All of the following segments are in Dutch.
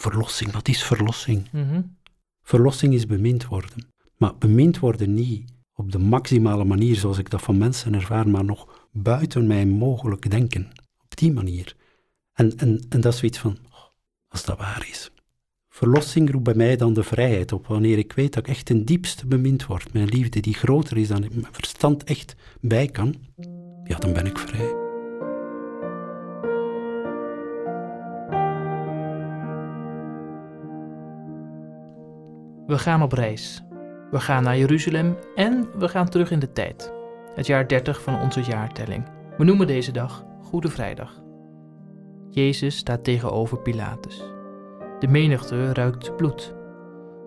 verlossing, wat is verlossing? Mhm. Verlossing is bemind worden. Maar bemind worden niet op de maximale manier zoals ik dat van mensen ervaar, maar nog buiten mijn mogelijk denken. Op die manier. En, en, en dat is zoiets van, oh, als dat waar is. Verlossing roept bij mij dan de vrijheid op, wanneer ik weet dat ik echt ten diepste bemind word. Mijn liefde die groter is dan ik mijn verstand echt bij kan, ja, dan ben ik vrij. We gaan op reis. We gaan naar Jeruzalem en we gaan terug in de tijd. Het jaar 30 van onze jaartelling. We noemen deze dag Goede Vrijdag. Jezus staat tegenover Pilatus. De menigte ruikt bloed.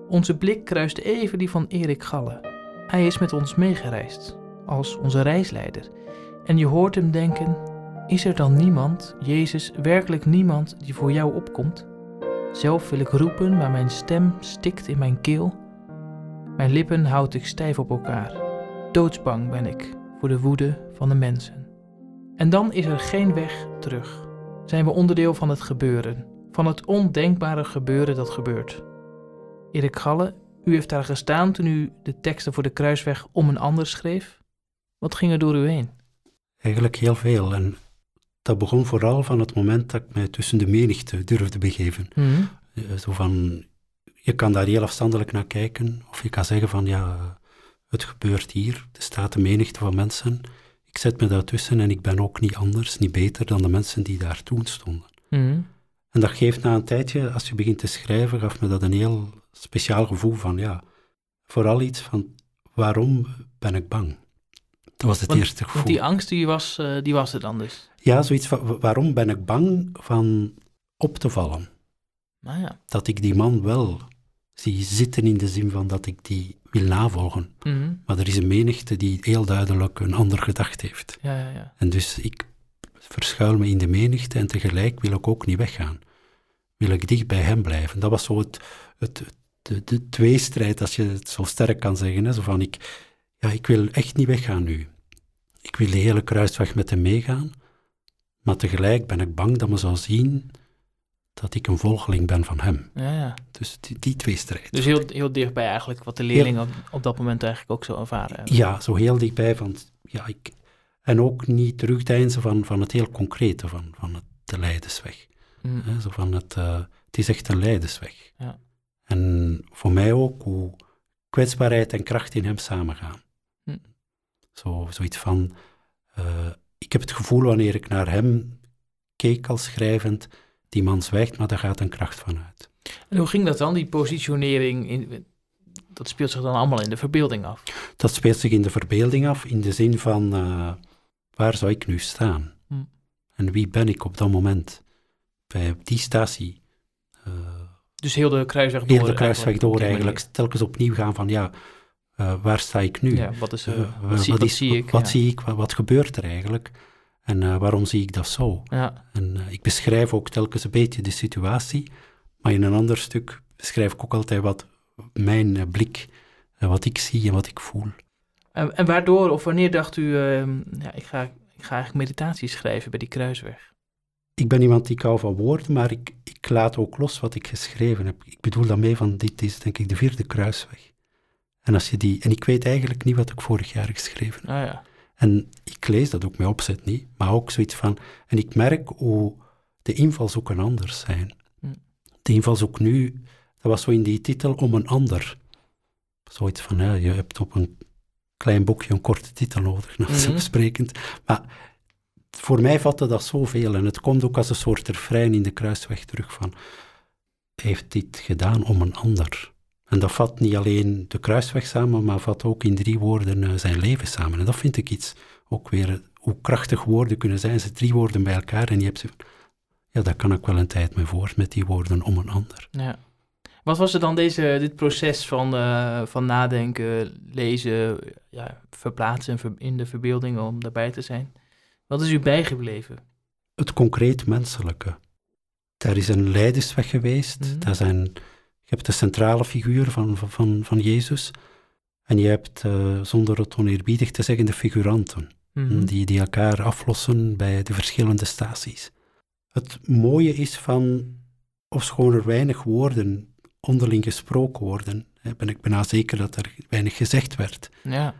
Onze blik kruist even die van Erik Galle. Hij is met ons meegereisd, als onze reisleider. En je hoort hem denken: is er dan niemand, Jezus, werkelijk niemand die voor jou opkomt? Zelf wil ik roepen, maar mijn stem stikt in mijn keel. Mijn lippen houd ik stijf op elkaar. Doodsbang ben ik voor de woede van de mensen. En dan is er geen weg terug. Zijn we onderdeel van het gebeuren, van het ondenkbare gebeuren dat gebeurt. Erik Galle, u heeft daar gestaan toen u de teksten voor de kruisweg om een ander schreef. Wat ging er door u heen? Eigenlijk heel veel. En dat begon vooral van het moment dat ik mij tussen de menigte durfde begeven. Mhm. Eh, Zo van, je kan daar heel afstandelijk naar kijken, of je kan zeggen van ja, het gebeurt hier, er staat een menigte van mensen, ik zet me daartussen en ik ben ook niet anders, niet beter dan de mensen die daar toen stonden. Mhm. En dat geeft na een tijdje, als je begint te schrijven, gaf me dat een heel speciaal gevoel van ja, vooral iets van waarom ben ik bang? Dat was het Want- eerste gevoel. Die angst die was, eh, die was er dan dus. Ja, zoiets van wa- waarom ben ik bang van op te vallen? Nou ja. dat ik die man wel zie zitten in de zin van dat ik die wil navolgen. Mhm. Maar er is een menigte die heel duidelijk een ander gedacht heeft. Ja, ja, ja. En dus ik verschuil me in de menigte en tegelijk wil ik ook niet weggaan. Wil ik dicht bij hem blijven. Dat was zo het, het- de, de tweestrijd, als je het zo sterk kan zeggen. Hè? Zo van, ik, ja, ik wil echt niet weggaan nu. Ik wil de hele kruisweg met hem meegaan. Maar tegelijk ben ik bang dat men zou zien dat ik een volgeling ben van hem. ja, ja. Dus die, die twee strijden. Dus heel, heel dichtbij eigenlijk wat de leerling op, op dat moment eigenlijk ook zo ervaren hebben. Ja, zo heel dichtbij van, ja, ik, en ook niet terugdeinzen van, van het heel concrete, van, van het, de Leidensweg. Mhm. Hè, zo van het, eh, het is echt een Leidensweg. Ja. En voor mij ook hoe kwetsbaarheid en kracht in hem samengaan. Hm. Zo, zoiets van, eh, ik heb het gevoel wanneer ik naar hem keek als schrijvend, die man zwijgt, maar daar gaat een kracht van uit. En hoe ging dat dan, die positionering? In, dat speelt zich dan allemaal in de verbeelding af. Dat speelt zich in de verbeelding af, in de zin van eh, waar zou ik nu staan? Hm. En wie ben ik op dat moment? Bij die statie. eh, Dus heel de kruisweg door. heel de kruisweg door eigenlijk, telkens opnieuw gaan van ja, eh, waar sta ik nu? Ja, wat, is, er, Eh, wat, zie, wat is- zie ik? Wat ja. zie ik? Wat, gebeurt er eigenlijk? En eh, waarom zie ik dat zo? Ja, En eh, ik beschrijf ook telkens een beetje de situatie, maar in een ander stuk beschrijf ik ook altijd wat mijn eh, blik, eh, wat ik zie en wat ik voel. en, en waardoor of wanneer dacht u, ehm, ja, ik ga, ik ga eigenlijk meditatie schrijven bij die kruisweg? Ik ben iemand die ik hou van woorden, maar ik, ik laat ook los wat ik geschreven heb. Ik bedoel daarmee van, dit is denk ik de vierde kruisweg. En, als je die, en ik weet eigenlijk niet wat ik vorig jaar geschreven heb. Ah ja, En ik lees dat ook met opzet niet, maar ook zoiets van... En ik merk hoe de invalshoeken anders zijn. Hm. De invalshoek nu, dat was zo in die titel, om een ander. Zoiets van, ja, je hebt op een klein boekje een korte titel nodig, Mhm. sprekend. Maar voor mij vatte dat zoveel en het komt ook als een soort refrein in de kruisweg terug van... Heeft dit gedaan om een ander. En dat vat niet alleen de kruisweg samen, maar vat ook in drie woorden eh, zijn leven samen. En dat vind ik iets, ook weer, eh, hoe krachtig woorden kunnen zijn. Ze drie woorden bij elkaar en je hebt ze... Ja, daar kan ik wel een tijd mee voort met die woorden om een ander. ja. Wat was er dan deze, dit proces van, eh, van nadenken, lezen, ja, verplaatsen en ver- in de verbeelding om daarbij te zijn? Wat is u bijgebleven? Het concreet menselijke. Daar is een leidersweg geweest. Mhm. Daar zijn, hebt de centrale figuur van, van- van, Jezus. En je hebt, eh, zonder het oneerbiedig te zeggen, de figuranten. Mhm. die, die elkaar aflossen bij de verschillende staties. Het mooie is van ofschoon er weinig woorden onderling gesproken worden, hè, ben ik bijna zeker dat er weinig gezegd werd, Ja.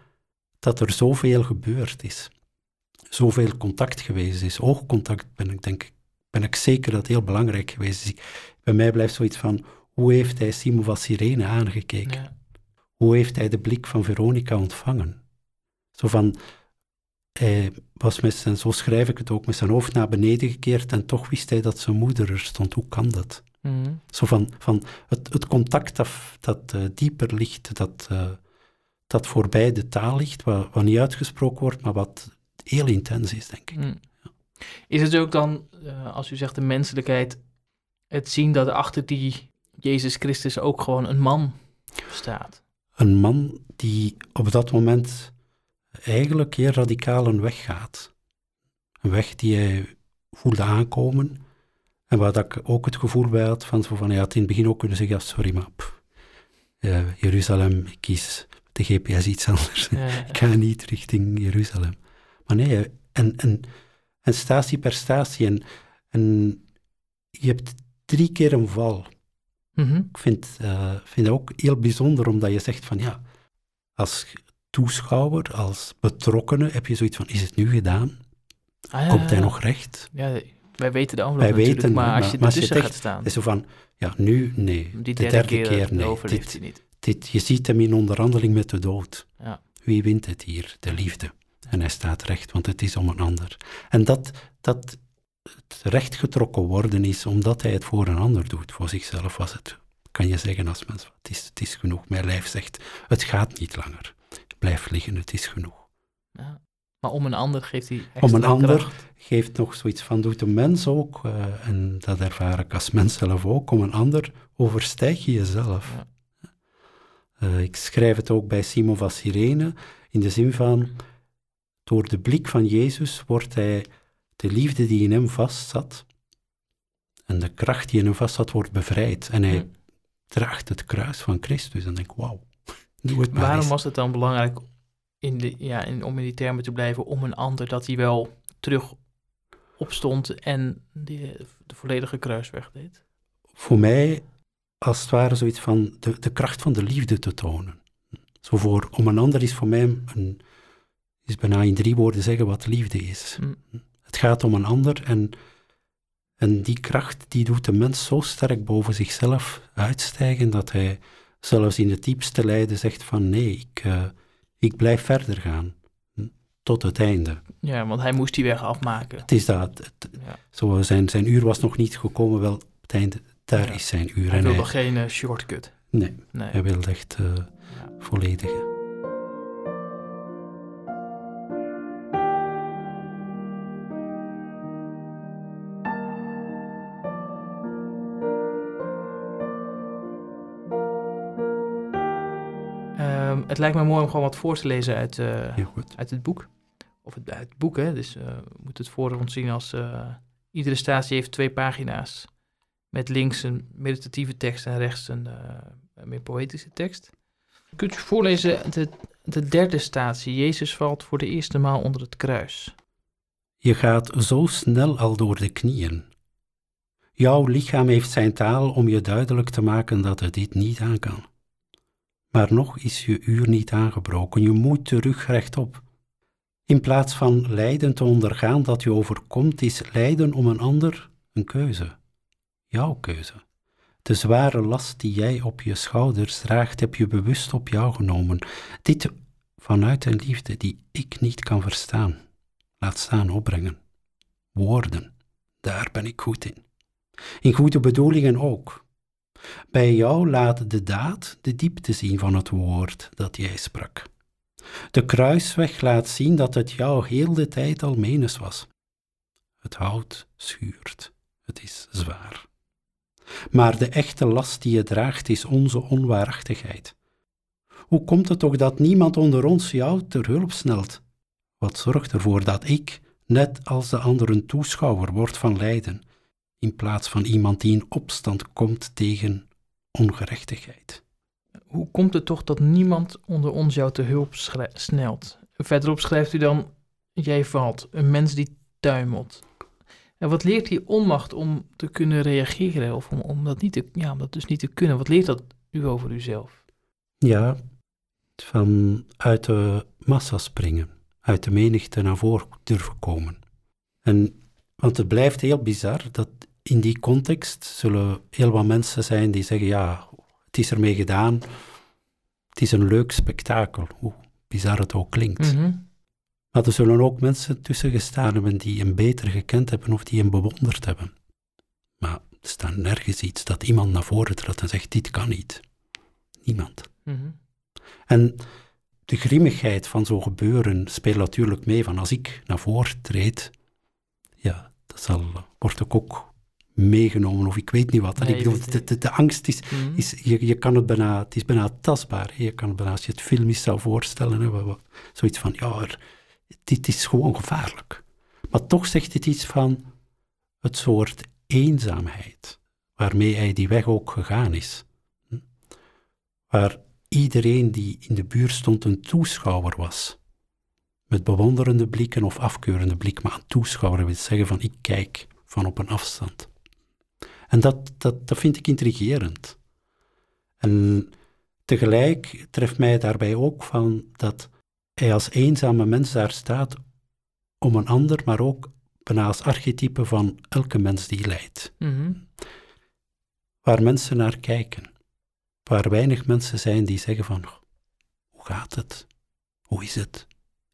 dat er zoveel gebeurd is. Zoveel contact geweest is. Oogcontact ben ik, denk ben ik zeker dat heel belangrijk geweest is. Bij mij blijft zoiets van, hoe heeft hij Simon van Sirene aangekeken? ja. Hoe heeft hij de blik van Veronica ontvangen? Zo van, hij was met zijn, zo schrijf ik het ook, met zijn hoofd naar beneden gekeerd en toch wist hij dat zijn moeder er stond. Hoe kan dat? Mhm. Zo van, van het, het contact dat, dat eh, dieper ligt, dat, eh, dat voorbij de taal ligt, wat, wat niet uitgesproken wordt, maar wat heel intens is, denk ik. Mm. Is het ook dan, eh, als u zegt de menselijkheid, het zien dat achter die Jezus Christus ook gewoon een man staat? Een man die op dat moment eigenlijk heel radicaal een weg gaat. Een weg die hij voelde aankomen. En waar dat ik ook het gevoel bij had van, van hij had in het begin ook kunnen zeggen, ja, sorry maar, eh, Jeruzalem, ik kies de GPS iets anders. Ja. ik ga niet richting Jeruzalem. Maar nee, hè, en, en, en statie per statie. En, en je hebt drie keer een val. Mhm. Ik vind, eh, vind het ook heel bijzonder, omdat je zegt van ja, als toeschouwer, als betrokkenen, heb je zoiets van, is het nu gedaan? Ah, ja, Komt hij ja. nog recht? Ja, wij weten de Wij natuurlijk, weten, maar als je maar ertussen gaat staan, is zo van, ja, nu nee. die de derde, keer, nee. Dit, hij niet. dit, je ziet hem in onderhandeling met de dood. Ja. Wie wint het hier? De liefde. En hij staat recht, want het is om een ander. En dat, dat het recht getrokken worden is omdat hij het voor een ander doet. Voor zichzelf was het, kan je zeggen als mens, het is, het is genoeg. Mijn lijf zegt, het gaat niet langer. Blijf liggen, het is genoeg. Ja. Maar om een ander geeft hij Om een ander kracht. geeft nog zoiets van, doet de mens ook, eh, en dat ervaar ik als mens zelf ook, om een ander overstijg je jezelf. Ja. Eh, ik schrijf het ook bij Simon van Sirene, in de zin van, door de blik van Jezus wordt hij, de liefde die in hem vastzat, en de kracht die in hem vastzat, wordt bevrijd. En hij Hm. draagt het kruis van Christus. En denk ik, wauw, doe het maar Waarom eens. was het dan belangrijk in de, ja, in, om in die termen te blijven om een ander dat hij wel terug opstond en die, de volledige kruisweg deed? voor mij als het ware zoiets van de, de kracht van de liefde te tonen. Zo voor, om een ander is voor mij een, is bijna in drie woorden zeggen wat liefde is. Hm. Het gaat om een ander en, en die kracht die doet de mens zo sterk boven zichzelf uitstijgen dat hij zelfs in het diepste lijden zegt van nee, ik, eh, ik blijf verder gaan. Hm, Tot het einde. Ja, want hij moest die weg afmaken. Het is dat. het- Ja. zo zijn, zijn uur was nog niet gekomen, wel op het einde, daar Ja. is zijn uur. Hij En wilde hij, geen eh, shortcut. nee, Nee. hij wilde echt Ja. volledige. Het lijkt me mooi om gewoon wat voor te lezen uit, eh, uit het boek. Of het, het boek, hè. Dus eh, we moeten het voor ons zien als... eh, iedere statie heeft twee pagina's. Met links een meditatieve tekst en rechts een, meer poëtische tekst. Kunt u voorlezen de, de derde statie. Jezus valt voor de eerste maal onder het kruis. Je gaat zo snel al door de knieën. Jouw lichaam heeft zijn taal om je duidelijk te maken dat het dit niet aan kan. Maar nog is je uur niet aangebroken, je moet terug rechtop. In plaats van lijden te ondergaan dat je overkomt, is lijden om een ander een keuze. Jouw keuze. De zware last die jij op je schouders draagt, heb je bewust op jou genomen. Dit vanuit een liefde die ik niet kan verstaan. Laat staan opbrengen. Woorden, daar ben ik goed in. In goede bedoelingen ook. Bij jou laat de daad de diepte zien van het woord dat jij sprak. De kruisweg laat zien dat het jou heel de tijd al menens was. Het hout schuurt, het is zwaar. Maar de echte last die je draagt is onze onwaarachtigheid. Hoe komt het toch dat niemand onder ons jou ter hulp snelt? Wat zorgt ervoor dat ik, net als de anderen, toeschouwer word van lijden, in plaats van iemand die in opstand komt tegen ongerechtigheid? Hoe komt het toch dat niemand onder ons jou te hulp snelt? Verderop schrijft u dan, jij valt, een mens die tuimelt. Ja, wat leert die onmacht om te kunnen reageren of om, om, dat, niet te, ja, om dat dus niet te kunnen? Wat leert dat u over uzelf? Ja, van uit de massa springen, uit de menigte naar voren durven komen. En, want het blijft heel bizar dat in die context zullen heel wat mensen zijn die zeggen, ja, het is ermee gedaan, het is een leuk spektakel, hoe bizar het ook klinkt. Mhm. Maar er zullen ook mensen tussen gestaan hebben die hem beter gekend hebben of die hem bewonderd hebben. Maar er staat nergens iets dat iemand naar voren trad en zegt, dit kan niet. Niemand. Mhm. En de grimmigheid van zo'n gebeuren speelt natuurlijk mee van als ik naar voren treed, ja, dat zal, wordt ik ook meegenomen of ik weet niet wat. Nee, ik bedoel, de, de, de angst is, Mhm. is je, je kan het bijna, het is bijna tastbaar. Je kan het bijna, als je het filmisch zou voorstellen, hè, wat- wat- zoiets van, ja, er- dit is gewoon gevaarlijk. Maar toch zegt het iets van het soort eenzaamheid waarmee hij die weg ook gegaan is. Hm? Waar iedereen die in de buurt stond een toeschouwer was. Met bewonderende blikken of afkeurende blik, maar een toeschouwer wil zeggen van ik kijk van op een afstand. En dat, dat, dat vind ik intrigerend. En tegelijk treft mij daarbij ook van dat hij als eenzame mens daar staat om een ander, maar ook bijna als archetype van elke mens die lijdt. Mhm. Waar mensen naar kijken. Waar weinig mensen zijn die zeggen van, hoe gaat het? Hoe is het?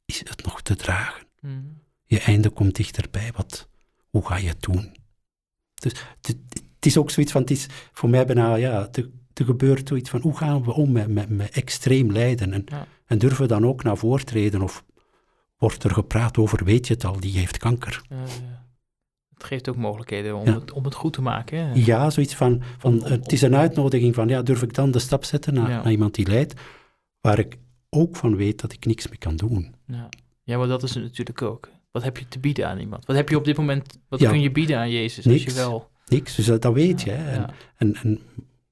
Is het nog te dragen? Mhm. Je einde komt dichterbij, wat, hoe ga je het doen? Dus het, is ook zoiets van, het is voor mij bijna, ja, er, gebeurt zoiets van, hoe gaan we om met, met, met extreem lijden? En, Ja. en durven we dan ook naar voren treden? Of wordt er gepraat over, weet je het al, die heeft kanker? Eh, het geeft ook mogelijkheden om, Ja. het, om het goed te maken. Hè? Ja, zoiets van, van Om- om- het is een uitnodiging van, ja, durf ik dan de stap zetten naar, Ja. naar iemand die lijdt, waar ik ook van weet dat ik niks meer kan doen. Ja. ja, maar dat is het natuurlijk ook. Wat heb je te bieden aan iemand? Wat heb je op dit moment, wat Ja. kun je bieden aan Jezus als je wel... Niks, dus dat, dat weet je. Hè. En. En, en,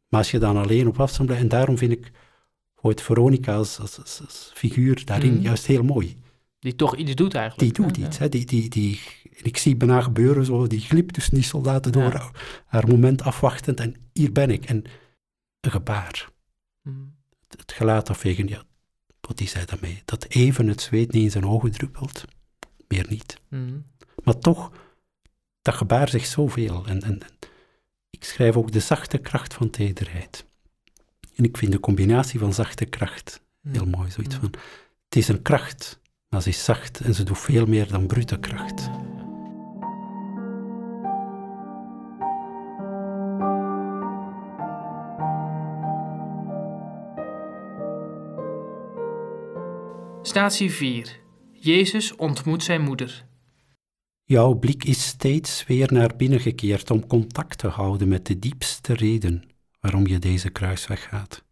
maar als je dan alleen op afstand blijft, en daarom vind ik ooit Veronica als, als, als, als figuur daarin Mhm. juist heel mooi. Die toch iets doet Die eigenlijk. doet hè? iets. Hè. Die, die, die, ik zie bijna gebeuren, zo, die glipt tussen die soldaten door, Ja. haar moment afwachtend en hier ben ik. En een gebaar, Mhm. het, het gelaat afvegen, ja, wat is hij daarmee? Dat even het zweet niet in zijn ogen druppelt, meer niet. Mhm. Maar toch, dat gebaar zegt zoveel. En, en, en ik schrijf ook de zachte kracht van tederheid. En ik vind de combinatie van zachte kracht heel Mhm. mooi. Zoiets Mm. van, het is een kracht, maar ze is zacht en ze doet veel meer dan brute kracht. Statie 4. Jezus ontmoet zijn moeder. Jouw blik is steeds weer naar binnen gekeerd om contact te houden met de diepste reden waarom je deze kruisweg gaat.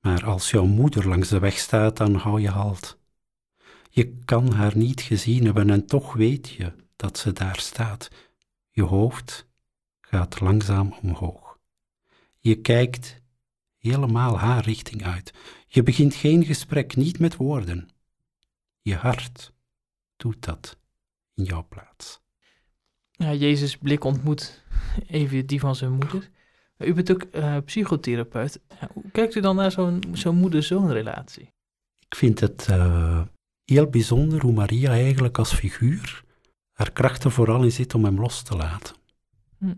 Maar als jouw moeder langs de weg staat, dan hou je halt. Je kan haar niet gezien hebben en toch weet je dat ze daar staat. Je hoofd gaat langzaam omhoog. Je kijkt helemaal haar richting uit. Je begint geen gesprek, niet met woorden. Je hart doet dat in jouw plaats. Ja, Jezus' blik ontmoet even die van zijn moeder. U bent ook eh, psychotherapeut. Hoe kijkt u dan naar zo'n zo'n moeder-zoon relatie? Ik vind het eh, heel bijzonder hoe Maria eigenlijk als figuur haar kracht er vooral in zit om hem los te laten. Hm.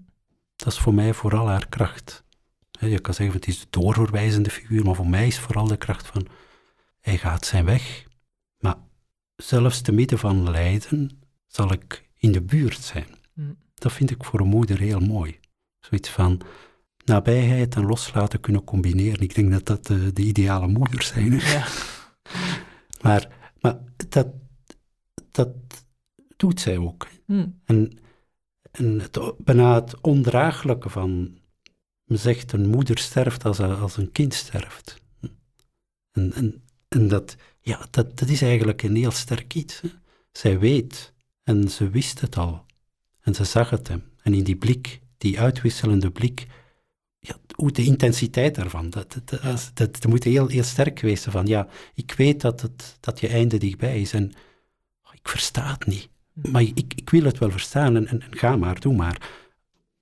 Dat is voor mij vooral haar kracht. Je kan zeggen, het is de doorverwijzende figuur, maar voor mij is vooral de kracht van, hij gaat zijn weg, maar zelfs te midden van lijden zal ik in de buurt zijn. Hm. Dat vind ik voor een moeder heel mooi. Zoiets van nabijheid en loslaten kunnen combineren. Ik denk dat dat de, de ideale moeders zijn. Ja. Maar, maar dat, dat doet zij ook. Hm. En, en het, bijna het ondraaglijke van, men zegt een moeder sterft als, een- als een kind sterft. En, en, en dat, ja, dat, dat is eigenlijk een heel sterk iets. Hè. Zij weet en ze wist het al. En ze zag het hem. En in die blik, die uitwisselende blik, ja, hoe de intensiteit daarvan, dat, dat, dat, dat, moet heel, heel sterk geweest zijn van, ja, ik weet dat, het, dat je einde dichtbij is en oh, ik versta het niet. maar ik, ik wil het wel verstaan en, en, ga maar, doe maar.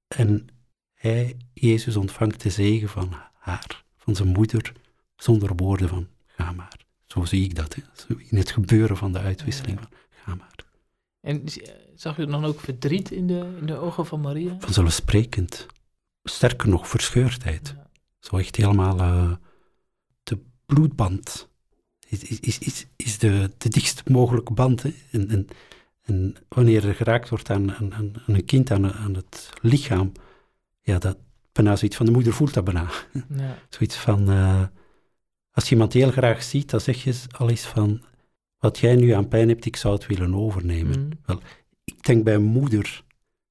En hij, Jezus, ontvangt de zegen van haar, van zijn moeder, zonder woorden van ga maar. Zo zie ik dat, hè. in het gebeuren van de uitwisseling van ga maar. En zag je dan ook verdriet in de, in de ogen van Maria? Vanzelfsprekend. Sterker nog, verscheurdheid. Zo echt helemaal uh, de bloedband is, is, is, is de, de dichtst mogelijke band. Hè. En, en, en, wanneer er geraakt wordt aan, aan, aan een kind, aan, aan, het lichaam, ja, dat bijna zoiets van de moeder voelt dat bijna. Ja. Zoiets van, uh, als je iemand heel graag ziet, dan zeg je al eens van, wat jij nu aan pijn hebt, ik zou het willen overnemen. Mm. Wel, ik denk bij moeder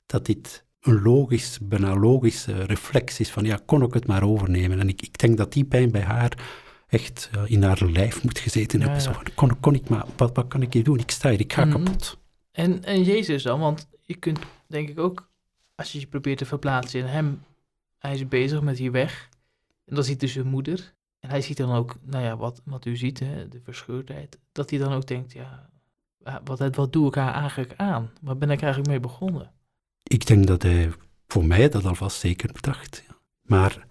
dat dit een logisch, bijna logische reflex is van, ja, kon ik het maar overnemen. En ik, ik denk dat die pijn bij haar echt in haar lijf moet gezeten hebben. Zo kon, kon ik maar, wat, wat kan ik hier doen? Ik sta hier, ik ga mhm. kapot. En, en Jezus dan, want je kunt denk ik ook, als je je probeert te verplaatsen in hem, hij is bezig met die weg. En dan ziet dus zijn moeder. En hij ziet dan ook, nou ja, wat, wat u ziet, hè, de verscheurdheid. Dat hij dan ook denkt, ja, wat, wat doe ik haar eigenlijk aan? Waar ben ik eigenlijk mee begonnen? Ik denk dat hij voor mij dat alvast zeker bedacht. Maar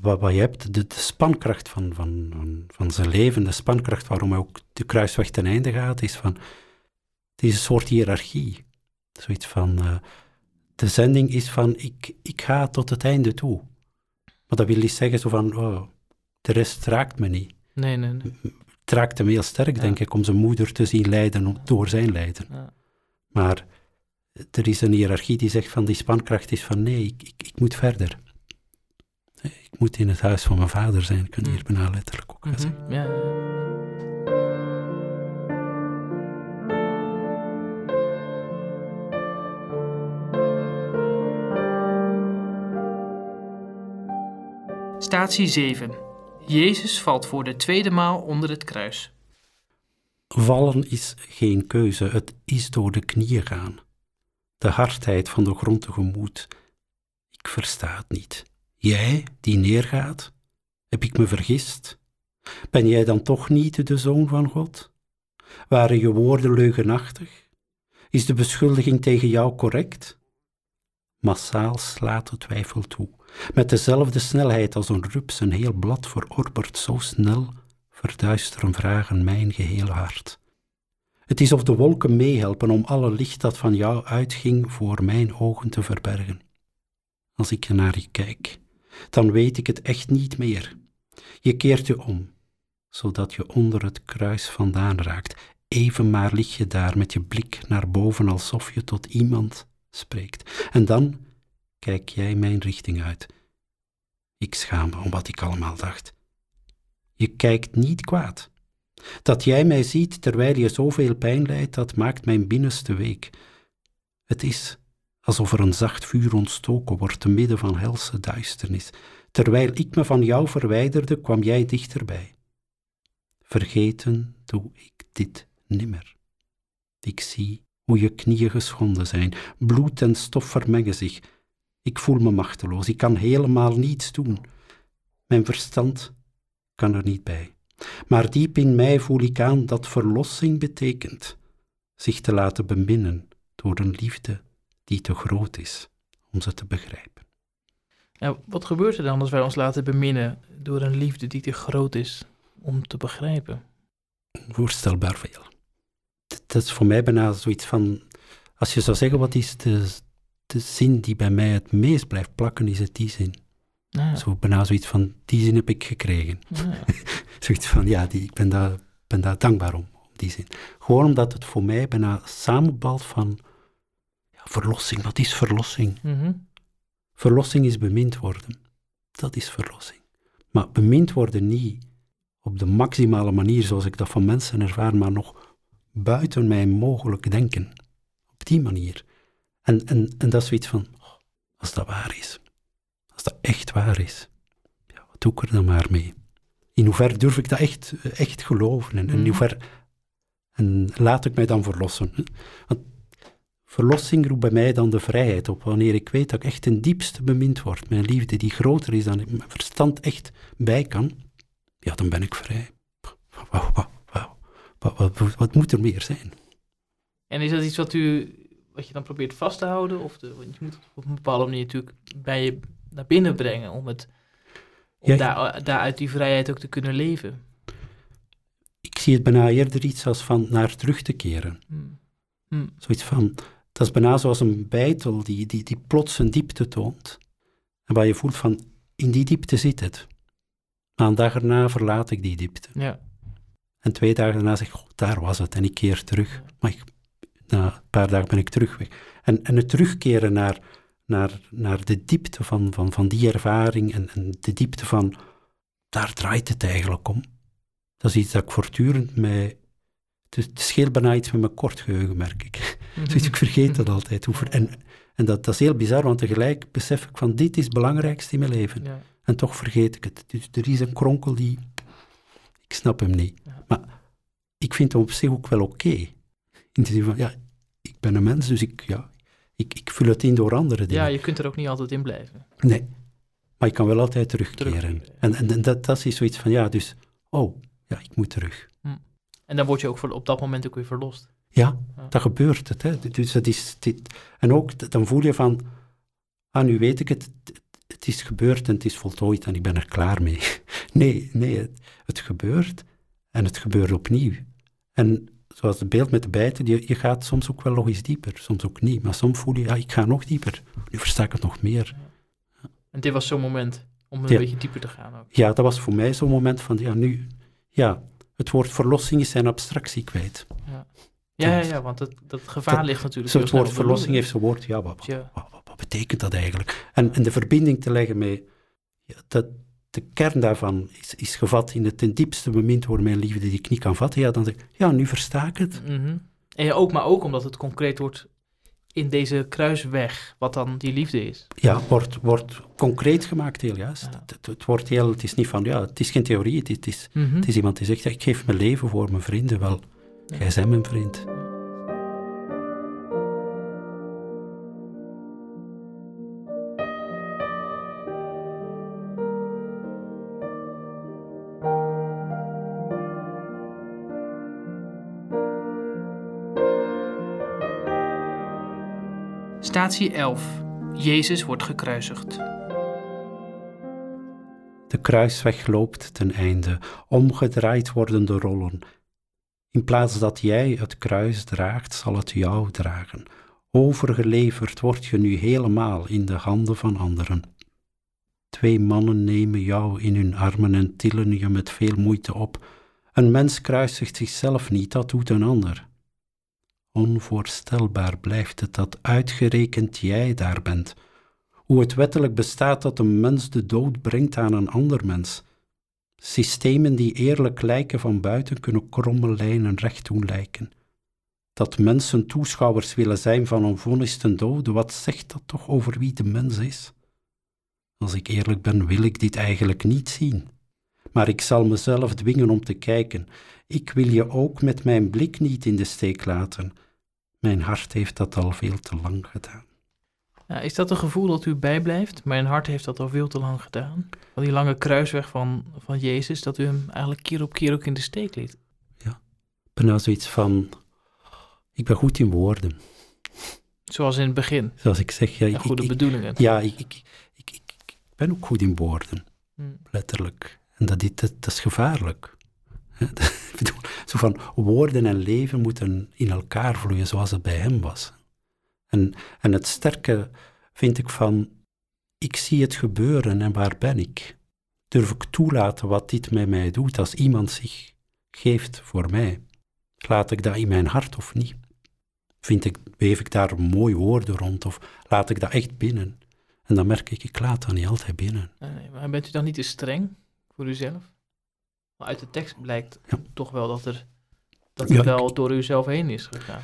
wat, wat je hebt, de, de spankracht van, van, van, zijn leven, de spankracht waarom hij ook de kruisweg ten einde gaat, is van, het is een soort hiërarchie. Zoiets van, uh, de zending is van, ik, ik ga tot het einde toe. Maar dat wil niet zeggen zo van, oh, de rest raakt me niet. Nee, nee, nee. Het raakt hem heel sterk, denk ik, om zijn moeder te zien lijden door zijn lijden. Ja. Maar er is een hiërarchie die zegt van, die spankracht is van, nee, ik, ik, ik moet verder ik moet in het huis van mijn vader zijn, kun je hier mm. bijna letterlijk ook wel zeggen. Ja. Statie 7. Jezus valt voor de tweede maal onder het kruis. Vallen is geen keuze, het is door de knieën gaan. De hardheid van de grond tegemoet. Ik versta het niet. Jij die neergaat, heb ik me vergist? Ben jij dan toch niet de zoon van God? Waren je woorden leugenachtig? Is de beschuldiging tegen jou correct? Massaal slaat de twijfel toe. Met dezelfde snelheid als een rups een heel blad verorbert, zo snel verduisteren vragen mijn gehele hart. Het is of de wolken meehelpen om alle licht dat van jou uitging voor mijn ogen te verbergen. Als ik naar je kijk, dan weet ik het echt niet meer. Je keert je om, zodat je onder het kruis vandaan raakt. Even maar lig je daar met je blik naar boven alsof je tot iemand spreekt. En dan kijk jij mijn richting uit. Ik schaam me om wat ik allemaal dacht. Je kijkt niet kwaad. Dat jij mij ziet terwijl je zoveel pijn lijdt, dat maakt mijn binnenste week. Het is alsof er een zacht vuur ontstoken wordt te midden van helse duisternis. Terwijl ik me van jou verwijderde, kwam jij dichterbij. Vergeten doe ik dit nimmer. Ik zie hoe je knieën geschonden zijn, bloed en stof vermengen zich. Ik voel me machteloos, ik kan helemaal niets doen. Mijn verstand kan er niet bij. Maar diep in mij voel ik aan dat verlossing betekent zich te laten beminnen door een liefde die te groot is om ze te begrijpen. Ja, wat gebeurt er dan als wij ons laten beminnen door een liefde die te groot is om te begrijpen? Voorstelbaar veel. Dat is voor mij bijna zoiets van, als je zou zeggen wat is de, de zin die bij mij het meest blijft plakken, is het die zin. Ah. Zo bijna zoiets van, die zin heb ik gekregen. Ah. zoiets van, ja, die, ik ben daar, ben daar dankbaar om, om die zin. Gewoon omdat het voor mij bijna samenbalt van verlossing, wat is verlossing? Mhm. Verlossing is bemind worden. Dat is verlossing. Maar bemind worden niet op de maximale manier zoals ik dat van mensen ervaar, maar nog buiten mijn mogelijk denken. Op die manier. En, en, en dat is zoiets van, als dat waar is, als dat echt waar is, ja, wat doe ik er dan maar mee? In hoeverre durf ik dat echt, echt geloven? En, in mhm. hoeverre, en laat ik mij dan verlossen? Want Verlossing roept bij mij dan de vrijheid op, wanneer ik weet dat ik echt ten diepste bemind word. Mijn liefde die groter is dan ik mijn verstand echt bij kan, ja, dan ben ik vrij. Wat, wat, wat, wat moet er meer zijn? En is dat iets wat u, wat je dan probeert vast te houden? Of de, want je moet het op een bepaalde manier natuurlijk bij je naar binnen brengen om het, om Ja, daar, daaruit die vrijheid ook te kunnen leven. Ik zie het bijna eerder iets als van naar terug te keren. Hmm. Hmm. Zoiets van, dat is bijna zoals een bijtel die, die, die plots een diepte toont. En waar je voelt van, in die diepte zit het. Maar een dag erna verlaat ik die diepte. Ja. En twee dagen daarna zeg ik, "Goh, daar was het. En ik keer terug. Maar ik, na een paar dagen ben ik terug weg. En, en het terugkeren naar, naar, naar de diepte van, van, van die ervaring en, en de diepte van, daar draait het eigenlijk om. Dat is iets dat ik voortdurend mij... Het, het scheelt bijna iets met mijn kort geheugen, merk ik. Dus ik vergeet dat altijd. En en dat, dat is heel bizar, want tegelijk besef ik van, dit is het belangrijkste in mijn leven. Ja. En toch vergeet ik het. Dus er is een kronkel die... Ik snap hem niet. Ja. Maar ik vind hem op zich ook wel oké. In de zin van, ja, ik ben een mens, dus ik, ja, ik, ik vul het in door andere dingen. ja, je kunt er ook niet altijd in blijven. Nee. Maar ik kan wel altijd terugkeren. En, en, en dat, dat is zoiets van, ja, dus... Oh, ja, ik moet terug. En dan word je ook voor, op dat moment ook weer verlost. Ja, Ja. dat gebeurt het. Hè. Dus dat is dit. En ook, dan voel je van... Ah, nu weet ik het. Het- Het is gebeurd en het is voltooid en ik ben er klaar mee. Nee, nee, het, het gebeurt en het gebeurt opnieuw. En zoals het beeld met de bijten, je, je gaat soms ook wel nog eens dieper, soms ook niet. Maar soms voel je, ja, ik ga nog dieper. Nu versta ik het nog meer. En dit was zo'n moment om een Ja. beetje dieper te gaan ook. Ja, dat was voor mij zo'n moment van, ja, nu... Ja, het woord verlossing is zijn abstractie kwijt. Ja, ja, ja, want het, dat gevaar Dat- ligt natuurlijk Zo het woord verlossing heeft zo'n woord, ja, wat, Ja. wat, wat, wat betekent dat eigenlijk? En, en de verbinding te leggen met, ja, dat, de kern daarvan is, is gevat in het ten diepste bemind worden mijn liefde die ik niet kan vatten. Ja, dan zeg ik, ja, nu versta ik het. Mhm. En ja, ook, maar ook omdat het concreet wordt in deze kruisweg, wat dan die liefde is. Ja, wordt, wordt concreet gemaakt, heel juist. Ja. Het, het, het wordt heel, het is niet van, ja, het is geen theorie, het, is- het, is, Mhm. het is iemand die zegt, ja, ik geef mijn leven voor mijn vrienden. Wel, jij bent mijn vriend. Statie 11. Jezus wordt gekruisigd. De kruisweg loopt ten einde, omgedraaid worden de rollen. In plaats dat jij het kruis draagt, zal het jou dragen. Overgeleverd word je nu helemaal in de handen van anderen. Twee mannen nemen jou in hun armen en tillen je met veel moeite op. Een mens kruisigt zichzelf niet, dat doet een ander. Onvoorstelbaar blijft het dat uitgerekend jij daar bent hoe het wettelijk bestaat dat een mens de dood brengt aan een ander mens. Systemen die eerlijk lijken van buiten kunnen kromme lijnen recht doen lijken. Dat mensen toeschouwers willen zijn van een vonnis ten dode, wat zegt dat toch over wie de mens is? Als ik eerlijk ben, wil ik dit eigenlijk niet zien. Maar ik zal mezelf dwingen om te kijken. Ik wil je ook met mijn blik niet in de steek laten. Mijn hart heeft dat al veel te lang gedaan. Ja, is dat een gevoel dat u bijblijft? Mijn hart heeft dat al veel te lang gedaan. Van die lange kruisweg van, van Jezus, dat u hem eigenlijk keer op keer ook in de steek liet. Ik ben nou zoiets van, ik ben goed in woorden. Zoals in het begin. Zoals ik zeg, ja, ik, goede ik- bedoelingen. ja ik, ik, ik, ben ook goed in woorden, Hmm. letterlijk. En dat, is- dat, dat is gevaarlijk. Ik bedoel, van, woorden en leven moeten in elkaar vloeien zoals het bij hem was. En, en het sterke vind ik van, ik zie het gebeuren en waar ben ik? Durf ik toelaten wat dit met mij doet als iemand zich geeft voor mij? Laat ik dat in mijn hart of niet? Vind ik, weef ik daar mooie woorden rond of laat ik dat echt binnen? En dan merk ik, ik laat dat niet altijd binnen. Nee, maar bent u dan niet te streng voor uzelf? Maar uit de tekst blijkt Ja. toch wel dat, er, dat Ja, het ik- wel door uzelf heen is gegaan.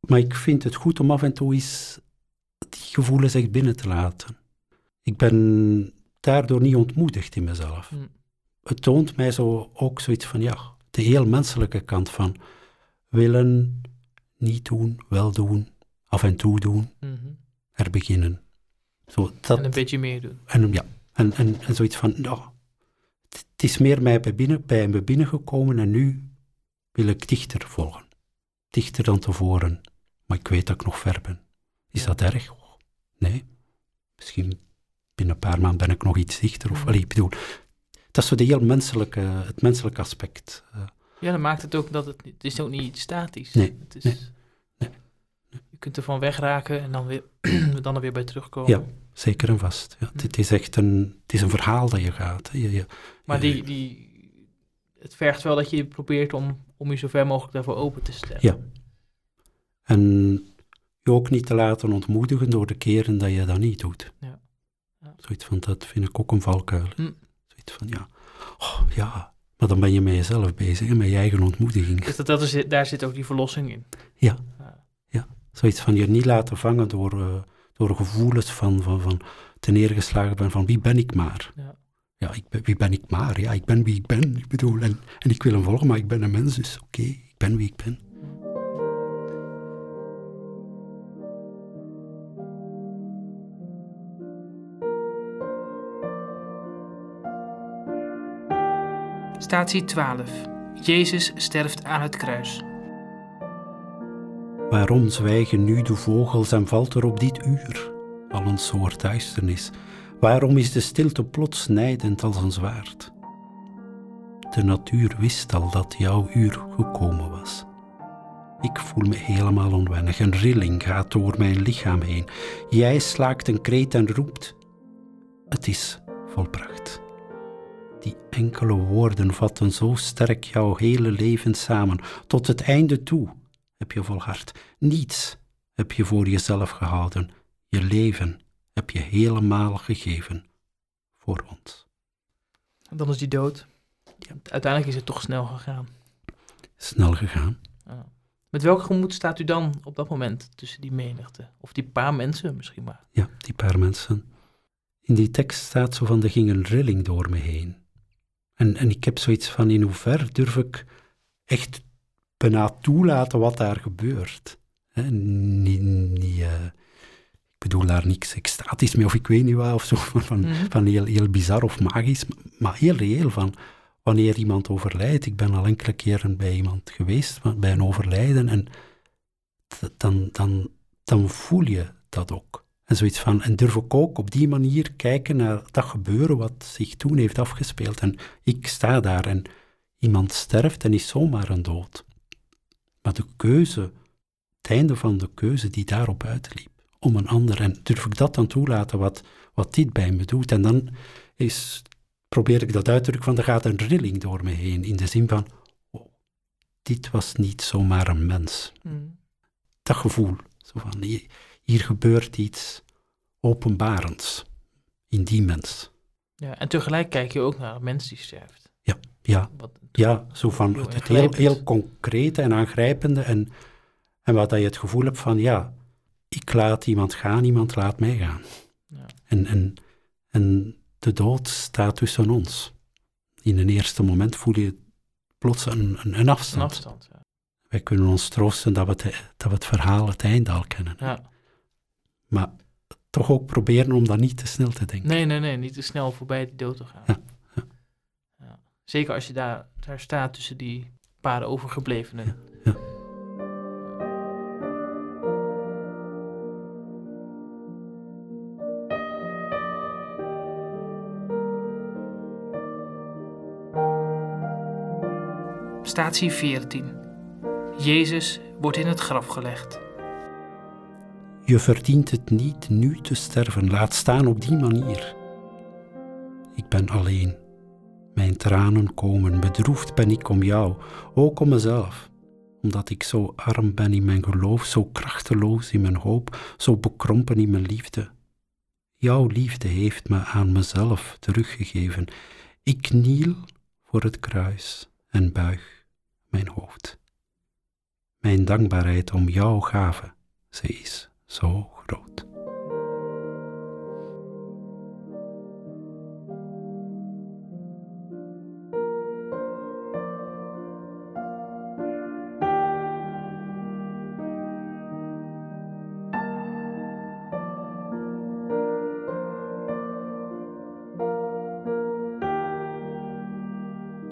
Maar ik vind het goed om af en toe eens die gevoelens echt binnen te laten. Ik ben daardoor niet ontmoedigd in mezelf. Hm. Het toont mij zo ook zoiets van, ja, de heel menselijke kant van willen, niet doen, wel doen, af en toe doen, Mhm. er beginnen. Zo, dat, En een beetje meer doen. En, ja, en, en, en zoiets van, nou, het, is meer mij bij, binnen, bij me binnengekomen en nu wil ik dichter volgen. dichter dan tevoren, maar ik weet dat ik nog ver ben. Is dat erg? Nee. Misschien binnen een paar maanden ben ik nog iets dichter. Of, allee, ik bedoel, dat is zo de heel menselijke, het menselijke aspect. eh. Ja, dan maakt het ook dat het, het is ook niet statisch. Nee, Het is, nee, nee, Je kunt ervan wegraken en dan, weer, dan er weer bij terugkomen. Ja. Zeker en vast. Ja, is echt een, het is een verhaal dat je gaat. Je, je, Maar die, die, het vergt wel dat je probeert om, om je zo ver mogelijk daarvoor open te stellen. Ja. En je ook niet te laten ontmoedigen door de keren dat je dat niet doet. Ja. Ja. Zoiets van, dat vind ik ook een valkuil. Hm. Zoiets van, ja, oh, ja, maar dan ben je met jezelf bezig, hè, met je eigen ontmoediging. Dus dat, dat is, daar zit ook die verlossing in. Ja. Ja. Zoiets van je niet laten vangen door, eh, door gevoelens van, van, van te neergeslagen ben van wie ben ik maar. Ja. Ja, ik ben, wie ben ik maar? Ja, ik ben wie ik ben. Ik bedoel, en, en ik wil hem volgen, maar ik ben een mens, dus oké, ik ben wie ik ben. Statie 12. Jezus sterft aan het kruis. Waarom zwijgen nu de vogels en valt er op dit uur al een soort duisternis? Waarom is de stilte plots nijdend als een zwaard? De natuur wist al dat jouw uur gekomen was. Ik voel me helemaal onwennig. Een rilling gaat door mijn lichaam heen. Jij slaakt een kreet en roept: Het is volbracht. Die enkele woorden vatten zo sterk jouw hele leven samen, tot het einde toe heb je volhard. Niets heb je voor jezelf gehouden. Je leven heb je helemaal gegeven voor ons. En dan is die dood. Uiteindelijk is het toch snel gegaan. Snel gegaan. Ja. Met welk gemoed staat u dan op dat moment tussen die menigte? Of die paar mensen misschien maar? Ja, die paar mensen. In die tekst staat zo van, er ging een rilling door me heen. En, en ik heb zoiets van, in hoeverre durf ik echt bijna toelaten wat daar gebeurt. Hè, niet, niet, eh, ik bedoel daar niks extatisch mee, of ik weet niet wat, of zo, van, van, Mhm. van heel, heel bizar of magisch, maar heel reëel van, wanneer iemand overlijdt, ik ben al enkele keren bij iemand geweest, bij een overlijden, en dan, dan, dan voel je dat ook. En zoiets van, en durf ik ook op die manier kijken naar dat gebeuren wat zich toen heeft afgespeeld. En ik sta daar en iemand sterft en is zomaar een dood. Maar de keuze, het einde van de keuze die daarop uitliep, om een ander, en durf ik dat dan toelaten wat, wat dit bij me doet. En dan is, probeer ik dat uit te drukken van, er gaat een rilling door me heen, in de zin van, oh, dit was niet zomaar een mens Mm. dat gevoel. Zo van, hier, hier gebeurt iets openbarends in die mens. Ja, en tegelijk kijk je ook naar een mens die sterft. Ja, Wat, ja zo van Heel het, heel, heel concrete en aangrijpende. En, en wat dat je het gevoel hebt van, ja, ik laat iemand gaan, iemand laat mij gaan. Ja. En, en, en de dood staat tussen ons. In een eerste moment voel je plots een, een, een Een afstand. Ja. Wij kunnen ons troosten dat we, het, dat we het verhaal, het einde al kennen. Ja. Maar toch ook proberen om dat niet te snel te denken. Nee, nee, nee, niet te snel voorbij die dood te gaan. Ja, ja. Ja. Zeker als je daar, daar staat tussen die paar overgeblevenen. ja. Statie 14. Jezus wordt in het graf gelegd. Je verdient het niet nu te sterven, laat staan op die manier. Ik ben alleen. Mijn tranen komen, bedroefd ben ik om jou, ook om mezelf, omdat ik zo arm ben in mijn geloof, zo krachteloos in mijn hoop, zo bekrompen in mijn liefde. Jouw liefde heeft me aan mezelf teruggegeven. Ik kniel voor het kruis en buig mijn hoofd. Mijn dankbaarheid om jouw gave, ze is zo groot.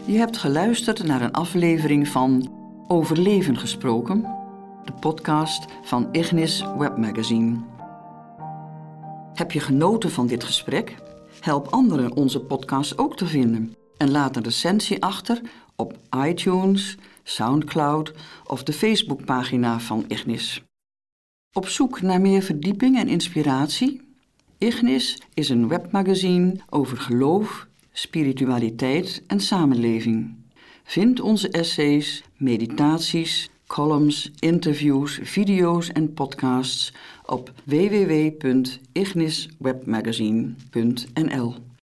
Je hebt geluisterd naar een aflevering van Over leven gesproken, de podcast van Ignis Webmagazine. Heb je genoten van dit gesprek? Help anderen onze podcast ook te vinden en laat een recensie achter op iTunes, SoundCloud of de Facebookpagina van Ignis. Op zoek naar meer verdieping en inspiratie? Ignis is een webmagazine over geloof, spiritualiteit en samenleving. Vind onze essays, meditaties, columns, interviews, video's en podcasts op www.igniswebmagazine.nl.